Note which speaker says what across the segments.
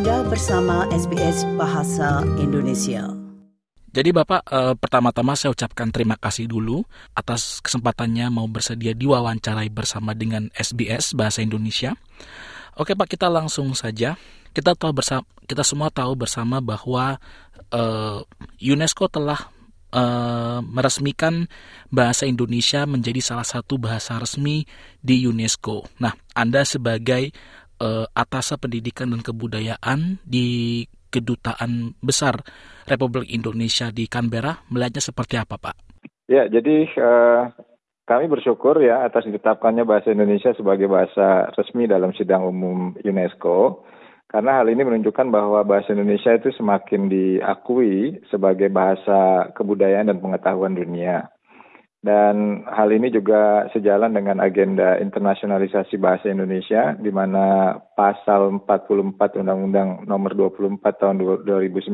Speaker 1: Anda bersama SBS Bahasa Indonesia.
Speaker 2: Jadi Bapak, eh, pertama-tama saya ucapkan terima kasih dulu atas kesempatannya mau bersedia diwawancarai bersama dengan SBS Bahasa Indonesia. Oke Pak, kita langsung saja. Kita tahu bersama, kita semua tahu bersama bahwa eh, UNESCO telah eh, meresmikan bahasa Indonesia menjadi salah satu bahasa resmi di UNESCO. Nah, Anda sebagai uh, atasa pendidikan dan kebudayaan di kedutaan besar Republik Indonesia di Canberra melihatnya seperti apa, Pak?
Speaker 3: Ya, jadi uh, kami bersyukur ya atas ditetapkannya bahasa Indonesia sebagai bahasa resmi dalam sidang umum UNESCO. Karena hal ini menunjukkan bahwa bahasa Indonesia itu semakin diakui sebagai bahasa kebudayaan dan pengetahuan dunia. Dan hal ini juga sejalan dengan agenda internasionalisasi bahasa Indonesia, di mana pasal 44 Undang-Undang Nomor 24 Tahun 2009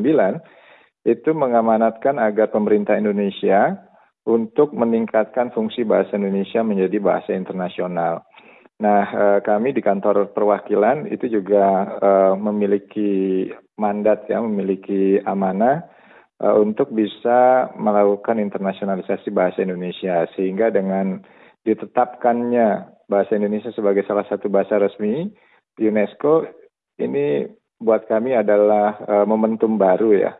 Speaker 3: itu mengamanatkan agar pemerintah Indonesia untuk meningkatkan fungsi bahasa Indonesia menjadi bahasa internasional. Nah, eh, kami di kantor perwakilan itu juga eh, memiliki mandat ya, memiliki amanah uh, untuk bisa melakukan internasionalisasi bahasa Indonesia sehingga dengan ditetapkannya bahasa Indonesia sebagai salah satu bahasa resmi UNESCO ini buat kami adalah uh, momentum baru ya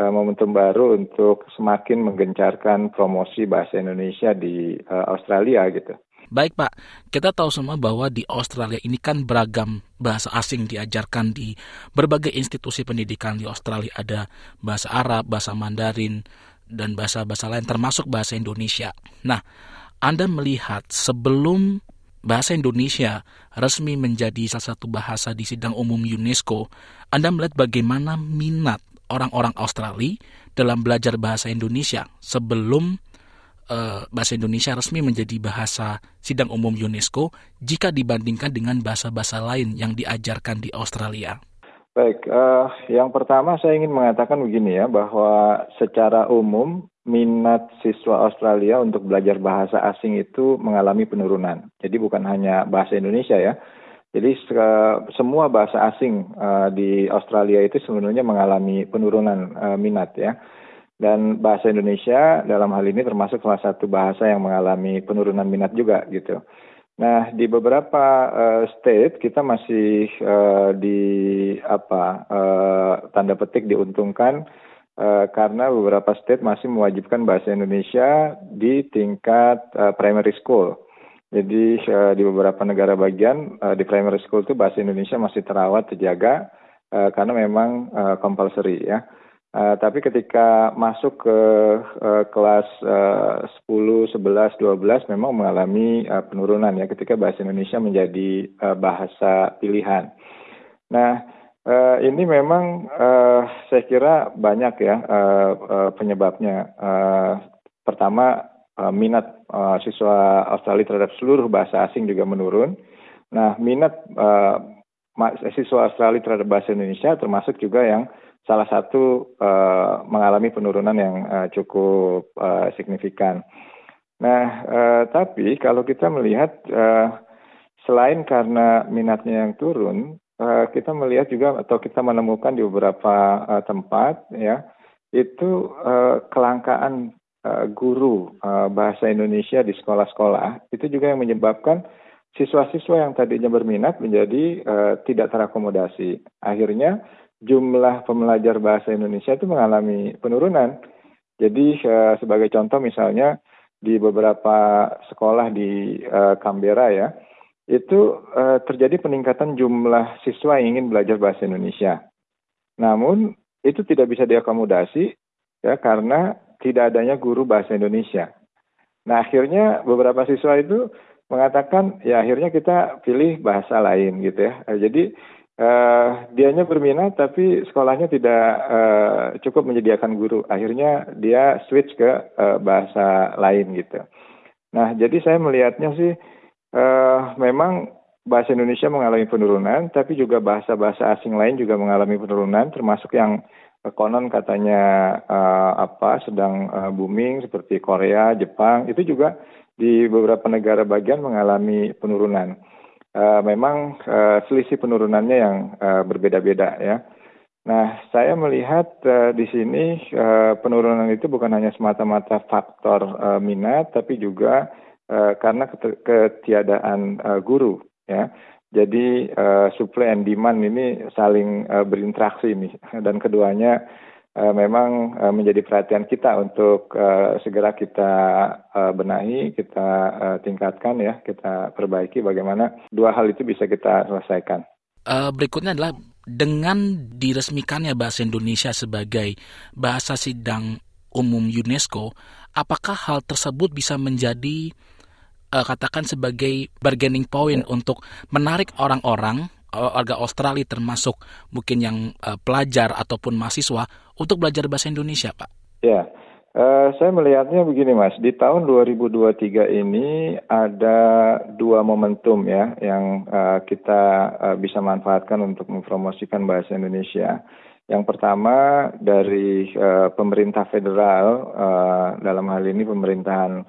Speaker 3: uh, momentum baru untuk semakin menggencarkan promosi bahasa Indonesia di Australia gitu.
Speaker 2: Baik Pak, kita tahu semua bahwa di Australia ini kan beragam bahasa asing diajarkan di berbagai institusi pendidikan di Australia. Ada bahasa Arab, bahasa Mandarin, dan bahasa-bahasa lain termasuk bahasa Indonesia. Nah, Anda melihat sebelum bahasa Indonesia resmi menjadi salah satu bahasa di sidang umum UNESCO, Anda melihat bagaimana minat orang-orang Australia dalam belajar bahasa Indonesia sebelum uh, bahasa Indonesia resmi menjadi bahasa sidang umum UNESCO jika dibandingkan dengan bahasa-bahasa lain yang diajarkan di Australia?
Speaker 3: Baik, uh, yang pertama saya ingin mengatakan begini ya, bahwa secara umum minat siswa Australia untuk belajar bahasa asing itu mengalami penurunan. Jadi bukan hanya bahasa Indonesia ya, jadi semua bahasa asing uh, di Australia itu sebenarnya mengalami penurunan uh, minat ya. Dan bahasa Indonesia dalam hal ini termasuk salah satu bahasa yang mengalami penurunan minat juga gitu. Nah, di beberapa uh, state kita masih uh, di apa uh, tanda petik diuntungkan uh, karena beberapa state masih mewajibkan bahasa Indonesia di tingkat uh, primary school. Jadi uh, di beberapa negara bagian uh, di primary school itu bahasa Indonesia masih terawat terjaga uh, karena memang uh, compulsory ya. Uh, tapi ketika masuk ke uh, kelas uh, 10, 11, 12 memang mengalami uh, penurunan ya ketika bahasa Indonesia menjadi uh, bahasa pilihan. Nah, uh, ini memang uh, saya kira banyak ya uh, uh, penyebabnya. Uh, pertama, uh, minat uh, siswa Australia terhadap seluruh bahasa asing juga menurun. Nah, minat uh, siswa Australia terhadap bahasa Indonesia termasuk juga yang salah satu uh, mengalami penurunan yang uh, cukup uh, signifikan. Nah, uh, tapi kalau kita melihat uh, selain karena minatnya yang turun, uh, kita melihat juga atau kita menemukan di beberapa uh, tempat ya itu uh, kelangkaan uh, guru uh, bahasa Indonesia di sekolah-sekolah itu juga yang menyebabkan siswa-siswa yang tadinya berminat menjadi uh, tidak terakomodasi. Akhirnya jumlah pembelajar bahasa Indonesia itu mengalami penurunan. Jadi uh, sebagai contoh misalnya di beberapa sekolah di uh, Canberra ya, itu uh, terjadi peningkatan jumlah siswa yang ingin belajar bahasa Indonesia. Namun itu tidak bisa diakomodasi ya karena tidak adanya guru bahasa Indonesia. Nah akhirnya beberapa siswa itu mengatakan ya akhirnya kita pilih bahasa lain gitu ya. Jadi uh, dianya berminat tapi sekolahnya tidak uh, cukup menyediakan guru. Akhirnya dia switch ke uh, bahasa lain gitu. Nah, jadi saya melihatnya sih uh, memang bahasa Indonesia mengalami penurunan, tapi juga bahasa-bahasa asing lain juga mengalami penurunan, termasuk yang konon katanya uh, apa sedang uh, booming seperti Korea, Jepang, itu juga di beberapa negara bagian mengalami penurunan. Uh, memang uh, selisih penurunannya yang uh, berbeda-beda ya. Nah, saya melihat uh, di sini uh, penurunan itu bukan hanya semata-mata faktor uh, minat, tapi juga uh, karena ketiadaan uh, guru, ya. Jadi uh, supply and demand ini saling uh, berinteraksi nih, dan keduanya uh, memang uh, menjadi perhatian kita untuk uh, segera kita uh, benahi, kita uh, tingkatkan ya, kita perbaiki bagaimana dua hal itu bisa kita selesaikan.
Speaker 2: Uh, berikutnya adalah dengan diresmikannya bahasa Indonesia sebagai bahasa sidang umum UNESCO, apakah hal tersebut bisa menjadi uh, katakan sebagai bargaining point untuk menarik orang-orang warga Australia termasuk mungkin yang uh, pelajar ataupun mahasiswa untuk belajar bahasa Indonesia, Pak?
Speaker 3: Ya. Uh, saya melihatnya begini Mas, di tahun 2023 ini ada dua momentum ya yang uh, kita uh, bisa manfaatkan untuk mempromosikan bahasa Indonesia. Yang pertama dari uh, pemerintah federal uh, dalam hal ini pemerintahan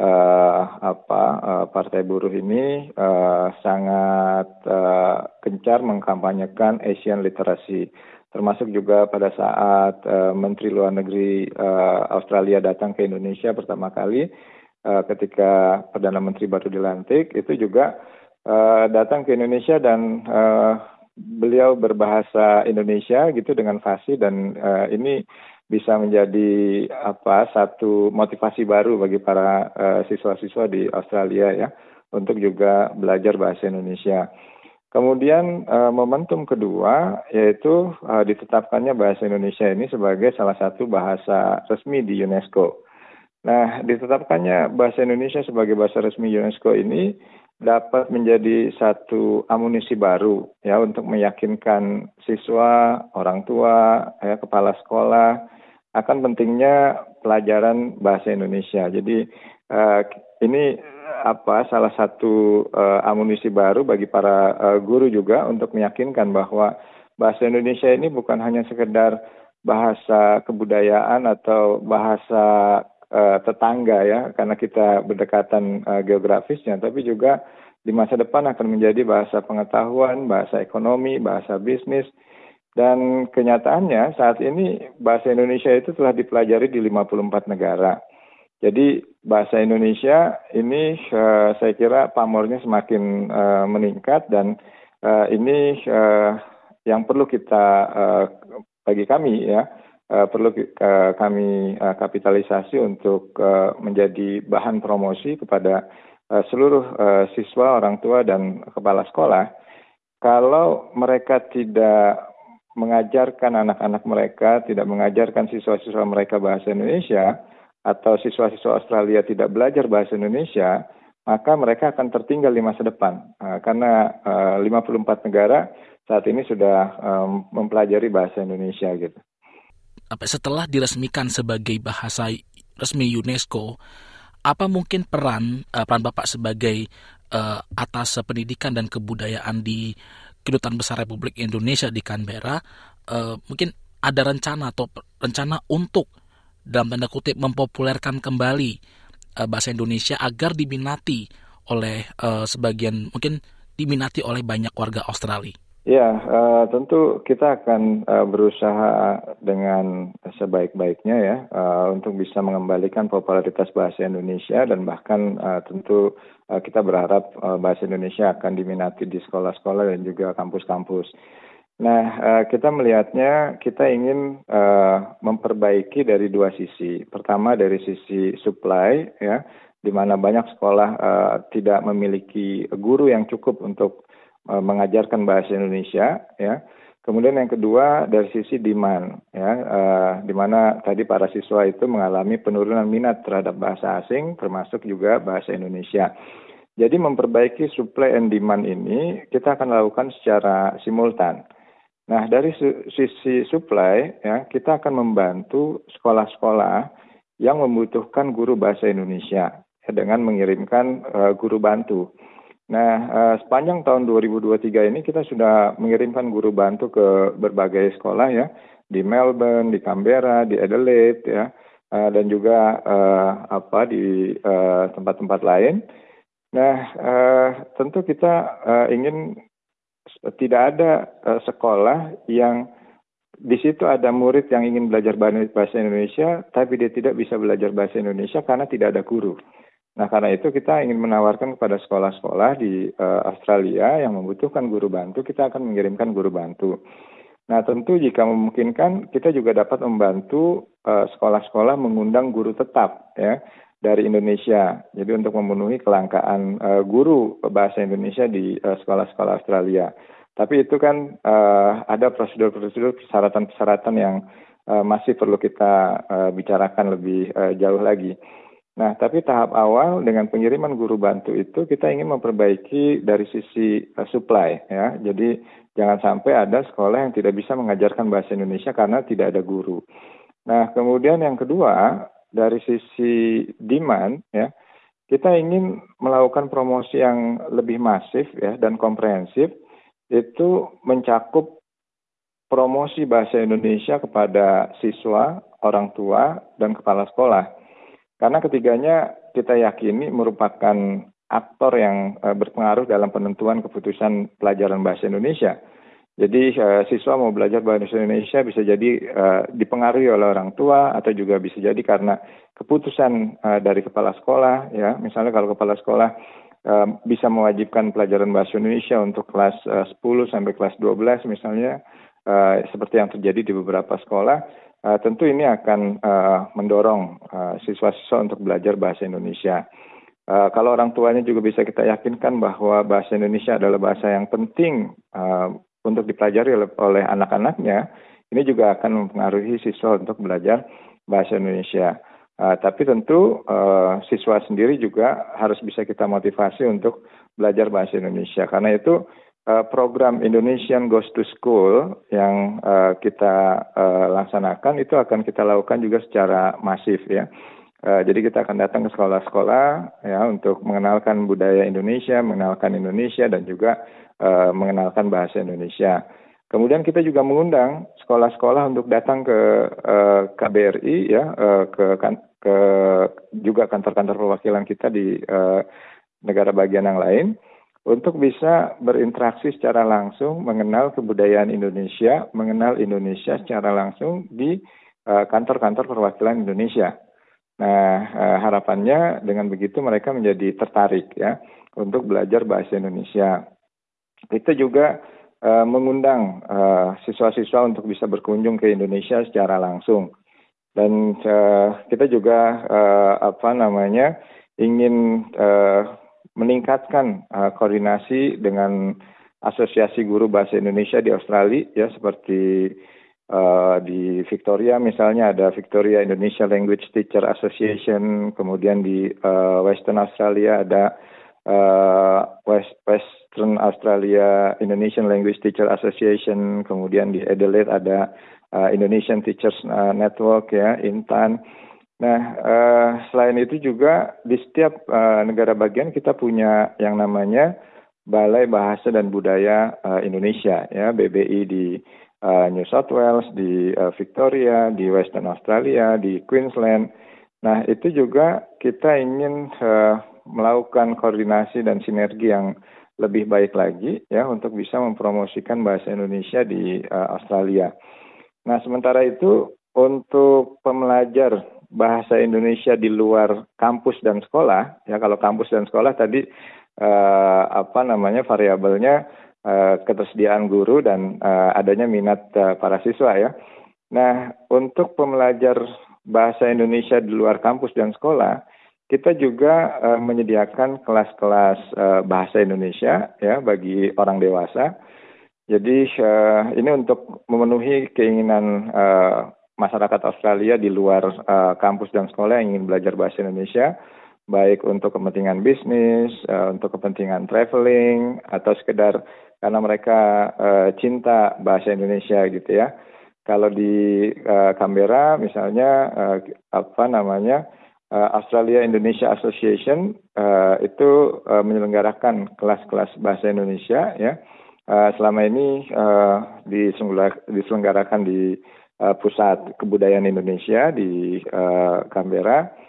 Speaker 3: uh, apa uh, Partai Buruh ini uh, sangat uh, gencar mengkampanyekan Asian Literacy termasuk juga pada saat uh, Menteri Luar Negeri uh, Australia datang ke Indonesia pertama kali uh, ketika Perdana Menteri baru dilantik itu juga uh, datang ke Indonesia dan uh, beliau berbahasa Indonesia gitu dengan fasih dan uh, ini bisa menjadi apa satu motivasi baru bagi para uh, siswa-siswa di Australia ya untuk juga belajar bahasa Indonesia. Kemudian uh, momentum kedua yaitu uh, ditetapkannya bahasa Indonesia ini sebagai salah satu bahasa resmi di UNESCO. Nah, ditetapkannya bahasa Indonesia sebagai bahasa resmi UNESCO ini dapat menjadi satu amunisi baru ya untuk meyakinkan siswa, orang tua, ya kepala sekolah akan pentingnya pelajaran bahasa Indonesia. Jadi uh, ini apa salah satu uh, amunisi baru bagi para uh, guru juga untuk meyakinkan bahwa bahasa Indonesia ini bukan hanya sekedar bahasa kebudayaan atau bahasa uh, tetangga ya karena kita berdekatan uh, geografisnya tapi juga di masa depan akan menjadi bahasa pengetahuan, bahasa ekonomi, bahasa bisnis dan kenyataannya saat ini bahasa Indonesia itu telah dipelajari di 54 negara. Jadi bahasa Indonesia ini uh, saya kira pamornya semakin uh, meningkat dan uh, ini uh, yang perlu kita uh, bagi kami ya uh, perlu uh, kami uh, kapitalisasi untuk uh, menjadi bahan promosi kepada uh, seluruh uh, siswa, orang tua dan kepala sekolah. Kalau mereka tidak mengajarkan anak-anak mereka, tidak mengajarkan siswa-siswa mereka bahasa Indonesia, atau siswa-siswa Australia tidak belajar bahasa Indonesia, maka mereka akan tertinggal di masa depan. Uh, karena uh, 54 negara saat ini sudah um, mempelajari bahasa Indonesia gitu.
Speaker 2: Setelah diresmikan sebagai bahasa resmi UNESCO, apa mungkin peran uh, peran Bapak sebagai uh, atas pendidikan dan kebudayaan di Kedutaan Besar Republik Indonesia di Canberra? Uh, mungkin ada rencana atau rencana untuk dalam tanda kutip mempopulerkan kembali uh, bahasa Indonesia agar diminati oleh uh, sebagian mungkin diminati oleh banyak warga Australia.
Speaker 3: Ya, uh, tentu kita akan uh, berusaha dengan sebaik-baiknya ya uh, untuk bisa mengembalikan popularitas bahasa Indonesia dan bahkan uh, tentu uh, kita berharap uh, bahasa Indonesia akan diminati di sekolah-sekolah dan juga kampus-kampus. Nah, uh, kita melihatnya kita ingin uh, memperbaiki dari dua sisi. Pertama dari sisi supply, ya, di mana banyak sekolah uh, tidak memiliki guru yang cukup untuk mengajarkan bahasa Indonesia, ya. Kemudian yang kedua dari sisi demand, ya, uh, di mana tadi para siswa itu mengalami penurunan minat terhadap bahasa asing, termasuk juga bahasa Indonesia. Jadi memperbaiki supply and demand ini kita akan lakukan secara simultan. Nah, dari sisi supply ya, kita akan membantu sekolah-sekolah yang membutuhkan guru bahasa Indonesia ya, dengan mengirimkan uh, guru bantu. Nah, uh, sepanjang tahun 2023 ini kita sudah mengirimkan guru bantu ke berbagai sekolah ya, di Melbourne, di Canberra, di Adelaide ya, uh, dan juga uh, apa di tempat-tempat lain. Nah, tentu kita ingin tidak ada sekolah yang di situ ada murid yang ingin belajar bahasa Indonesia, tapi dia tidak bisa belajar bahasa Indonesia karena tidak ada guru. Nah, karena itu kita ingin menawarkan kepada sekolah-sekolah di uh, Australia yang membutuhkan guru bantu, kita akan mengirimkan guru bantu. Nah, tentu jika memungkinkan, kita juga dapat membantu uh, sekolah-sekolah mengundang guru tetap ya dari Indonesia. Jadi untuk memenuhi kelangkaan uh, guru bahasa Indonesia di sekolah-sekolah uh, Australia. Tapi itu kan uh, ada prosedur-prosedur persyaratan-persyaratan yang uh, masih perlu kita uh, bicarakan lebih uh, jauh lagi. Nah, tapi tahap awal dengan pengiriman guru bantu itu kita ingin memperbaiki dari sisi uh, supply ya. Jadi jangan sampai ada sekolah yang tidak bisa mengajarkan bahasa Indonesia karena tidak ada guru. Nah, kemudian yang kedua dari sisi demand ya, kita ingin melakukan promosi yang lebih masif ya dan komprehensif itu mencakup promosi bahasa Indonesia kepada siswa, orang tua, dan kepala sekolah karena ketiganya kita yakini merupakan aktor yang uh, berpengaruh dalam penentuan keputusan pelajaran bahasa Indonesia. Jadi uh, siswa mau belajar bahasa Indonesia bisa jadi uh, dipengaruhi oleh orang tua atau juga bisa jadi karena keputusan dari kepala sekolah ya. Misalnya kalau kepala sekolah bisa mewajibkan pelajaran bahasa Indonesia untuk kelas uh, 10 sampai kelas 12 misalnya seperti yang terjadi di beberapa sekolah Uh, tentu ini akan uh, mendorong uh, siswa-siswa untuk belajar bahasa Indonesia. Uh, kalau orang tuanya juga bisa kita yakinkan bahwa bahasa Indonesia adalah bahasa yang penting uh, untuk dipelajari oleh, oleh anak-anaknya, ini juga akan mempengaruhi siswa untuk belajar bahasa Indonesia. Uh, tapi tentu uh, siswa sendiri juga harus bisa kita motivasi untuk belajar bahasa Indonesia. Karena itu uh, program Indonesian Goes to School yang uh, kita uh, laksanakan itu akan kita lakukan juga secara masif ya. Uh, jadi kita akan datang ke sekolah-sekolah ya untuk mengenalkan budaya Indonesia, mengenalkan Indonesia dan juga uh, mengenalkan bahasa Indonesia. Kemudian kita juga mengundang sekolah-sekolah untuk datang ke uh, KBRI ya uh, ke kan, ke juga kantor-kantor perwakilan kita di uh, negara bagian yang lain untuk bisa berinteraksi secara langsung, mengenal kebudayaan Indonesia, mengenal Indonesia secara langsung di eh, kantor-kantor uh, perwakilan Indonesia. Nah, uh, harapannya dengan begitu mereka menjadi tertarik ya untuk belajar bahasa Indonesia. Kita juga uh, mengundang siswa-siswa untuk bisa berkunjung ke Indonesia secara langsung. Dan kita juga apa namanya ingin meningkatkan uh, koordinasi dengan Asosiasi Guru Bahasa Indonesia di Australia ya seperti uh, di Victoria misalnya ada Victoria Indonesia Language Teacher Association, kemudian di uh, Western Australia ada uh, West Western Australia Indonesian Language Teacher Association, kemudian di Adelaide ada uh, Indonesian Teachers Network ya Intan. Nah, uh, selain itu juga di setiap uh, negara bagian kita punya yang namanya Balai Bahasa dan Budaya uh, Indonesia, ya BBI di uh, New South Wales, di uh, Victoria, di Western Australia, di Queensland. Nah, itu juga kita ingin uh, melakukan koordinasi dan sinergi yang lebih baik lagi ya untuk bisa mempromosikan bahasa Indonesia di uh, Australia. Nah, sementara itu untuk pembelajar bahasa Indonesia di luar kampus dan sekolah ya kalau kampus dan sekolah tadi uh, apa namanya variabelnya uh, ketersediaan guru dan uh, adanya minat uh, para siswa ya. Nah, untuk pembelajar bahasa Indonesia di luar kampus dan sekolah, kita juga uh, menyediakan kelas-kelas uh, bahasa Indonesia ya bagi orang dewasa. Jadi uh, ini untuk memenuhi keinginan masyarakat Australia di luar uh, kampus dan sekolah yang ingin belajar bahasa Indonesia, baik untuk kepentingan bisnis, uh, untuk kepentingan traveling, atau sekedar karena mereka uh, cinta bahasa Indonesia gitu ya. Kalau di uh, Canberra misalnya uh, apa namanya uh, Australia Indonesia Association uh, itu uh, menyelenggarakan kelas-kelas bahasa Indonesia ya. Uh, selama ini uh, diselenggarakan di uh, pusat kebudayaan Indonesia di uh, Canberra.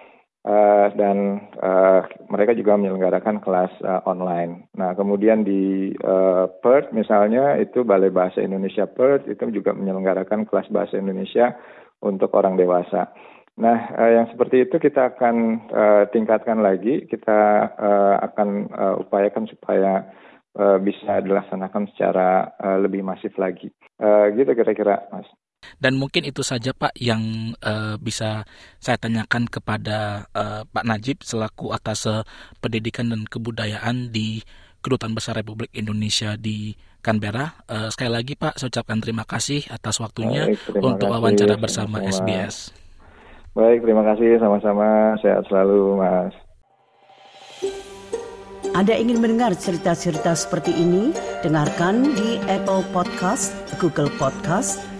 Speaker 3: Uh, dan uh, mereka juga menyelenggarakan kelas uh, online. Nah, kemudian di uh, Perth misalnya itu Balai Bahasa Indonesia Perth itu juga menyelenggarakan kelas bahasa Indonesia untuk orang dewasa. Nah, yang seperti itu kita akan uh, tingkatkan lagi, kita uh, akan uh, upayakan supaya uh, bisa dilaksanakan secara uh, lebih masif lagi. Uh, gitu kira-kira, Mas.
Speaker 2: Dan mungkin itu saja Pak yang uh, bisa saya tanyakan kepada uh, Pak Najib selaku atas uh, pendidikan dan kebudayaan di Kedutaan Besar Republik Indonesia di Canberra. Uh, sekali lagi Pak, saya ucapkan terima kasih atas waktunya Baik, untuk wawancara bersama sama SBS.
Speaker 3: Baik, terima kasih sama-sama. Sehat selalu, Mas.
Speaker 1: Anda ingin mendengar cerita-cerita seperti ini? Dengarkan di Apple Podcast, Google Podcast,